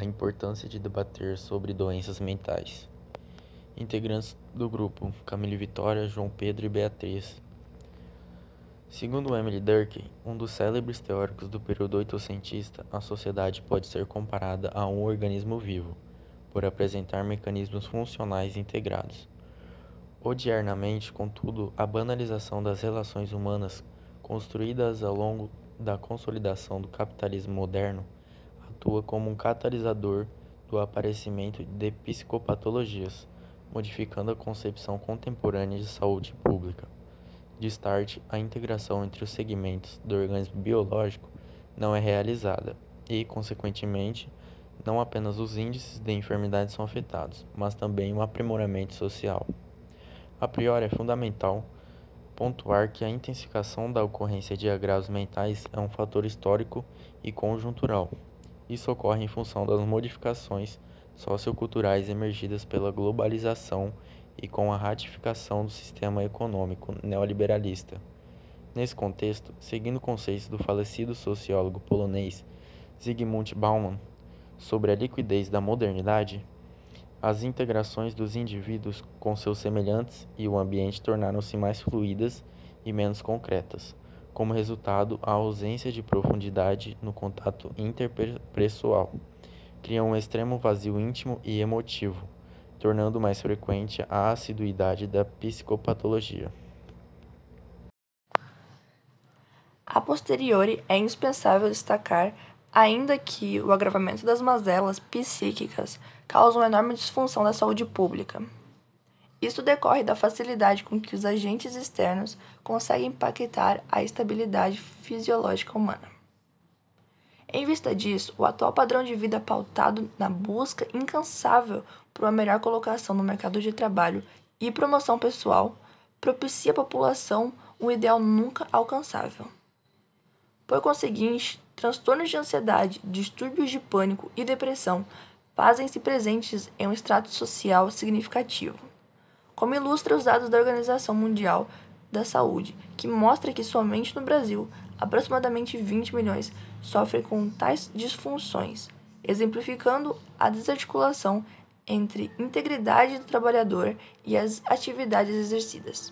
a importância de debater sobre doenças mentais. Integrantes do grupo: Camille Vitória, João Pedro e Beatriz. Segundo Emily Durkheim, um dos célebres teóricos do período oitocentista, a sociedade pode ser comparada a um organismo vivo, por apresentar mecanismos funcionais integrados. Odiernamente, contudo, a banalização das relações humanas, construídas ao longo da consolidação do capitalismo moderno, atua como um catalisador do aparecimento de psicopatologias, modificando a concepção contemporânea de saúde pública. De start, a integração entre os segmentos do organismo biológico não é realizada e, consequentemente, não apenas os índices de enfermidade são afetados, mas também o aprimoramento social. A priori, é fundamental pontuar que a intensificação da ocorrência de agravos mentais é um fator histórico e conjuntural. Isso ocorre em função das modificações socioculturais emergidas pela globalização e com a ratificação do sistema econômico neoliberalista. Nesse contexto, seguindo conceitos do falecido sociólogo polonês Zygmunt Bauman sobre a liquidez da modernidade, as integrações dos indivíduos com seus semelhantes e o ambiente tornaram-se mais fluídas e menos concretas. Como resultado, a ausência de profundidade no contato interpessoal cria um extremo vazio íntimo e emotivo, tornando mais frequente a assiduidade da psicopatologia. A posteriori, é indispensável destacar ainda que o agravamento das mazelas psíquicas causa uma enorme disfunção da saúde pública. Isso decorre da facilidade com que os agentes externos conseguem impactar a estabilidade fisiológica humana. Em vista disso, o atual padrão de vida pautado na busca incansável por uma melhor colocação no mercado de trabalho e promoção pessoal propicia à população um ideal nunca alcançável. Por conseguinte, transtornos de ansiedade, distúrbios de pânico e depressão fazem-se presentes em um extrato social significativo, como ilustra os dados da Organização Mundial da Saúde, que mostra que somente no Brasil aproximadamente 20 milhões sofrem com tais disfunções, exemplificando a desarticulação entre integridade do trabalhador e as atividades exercidas.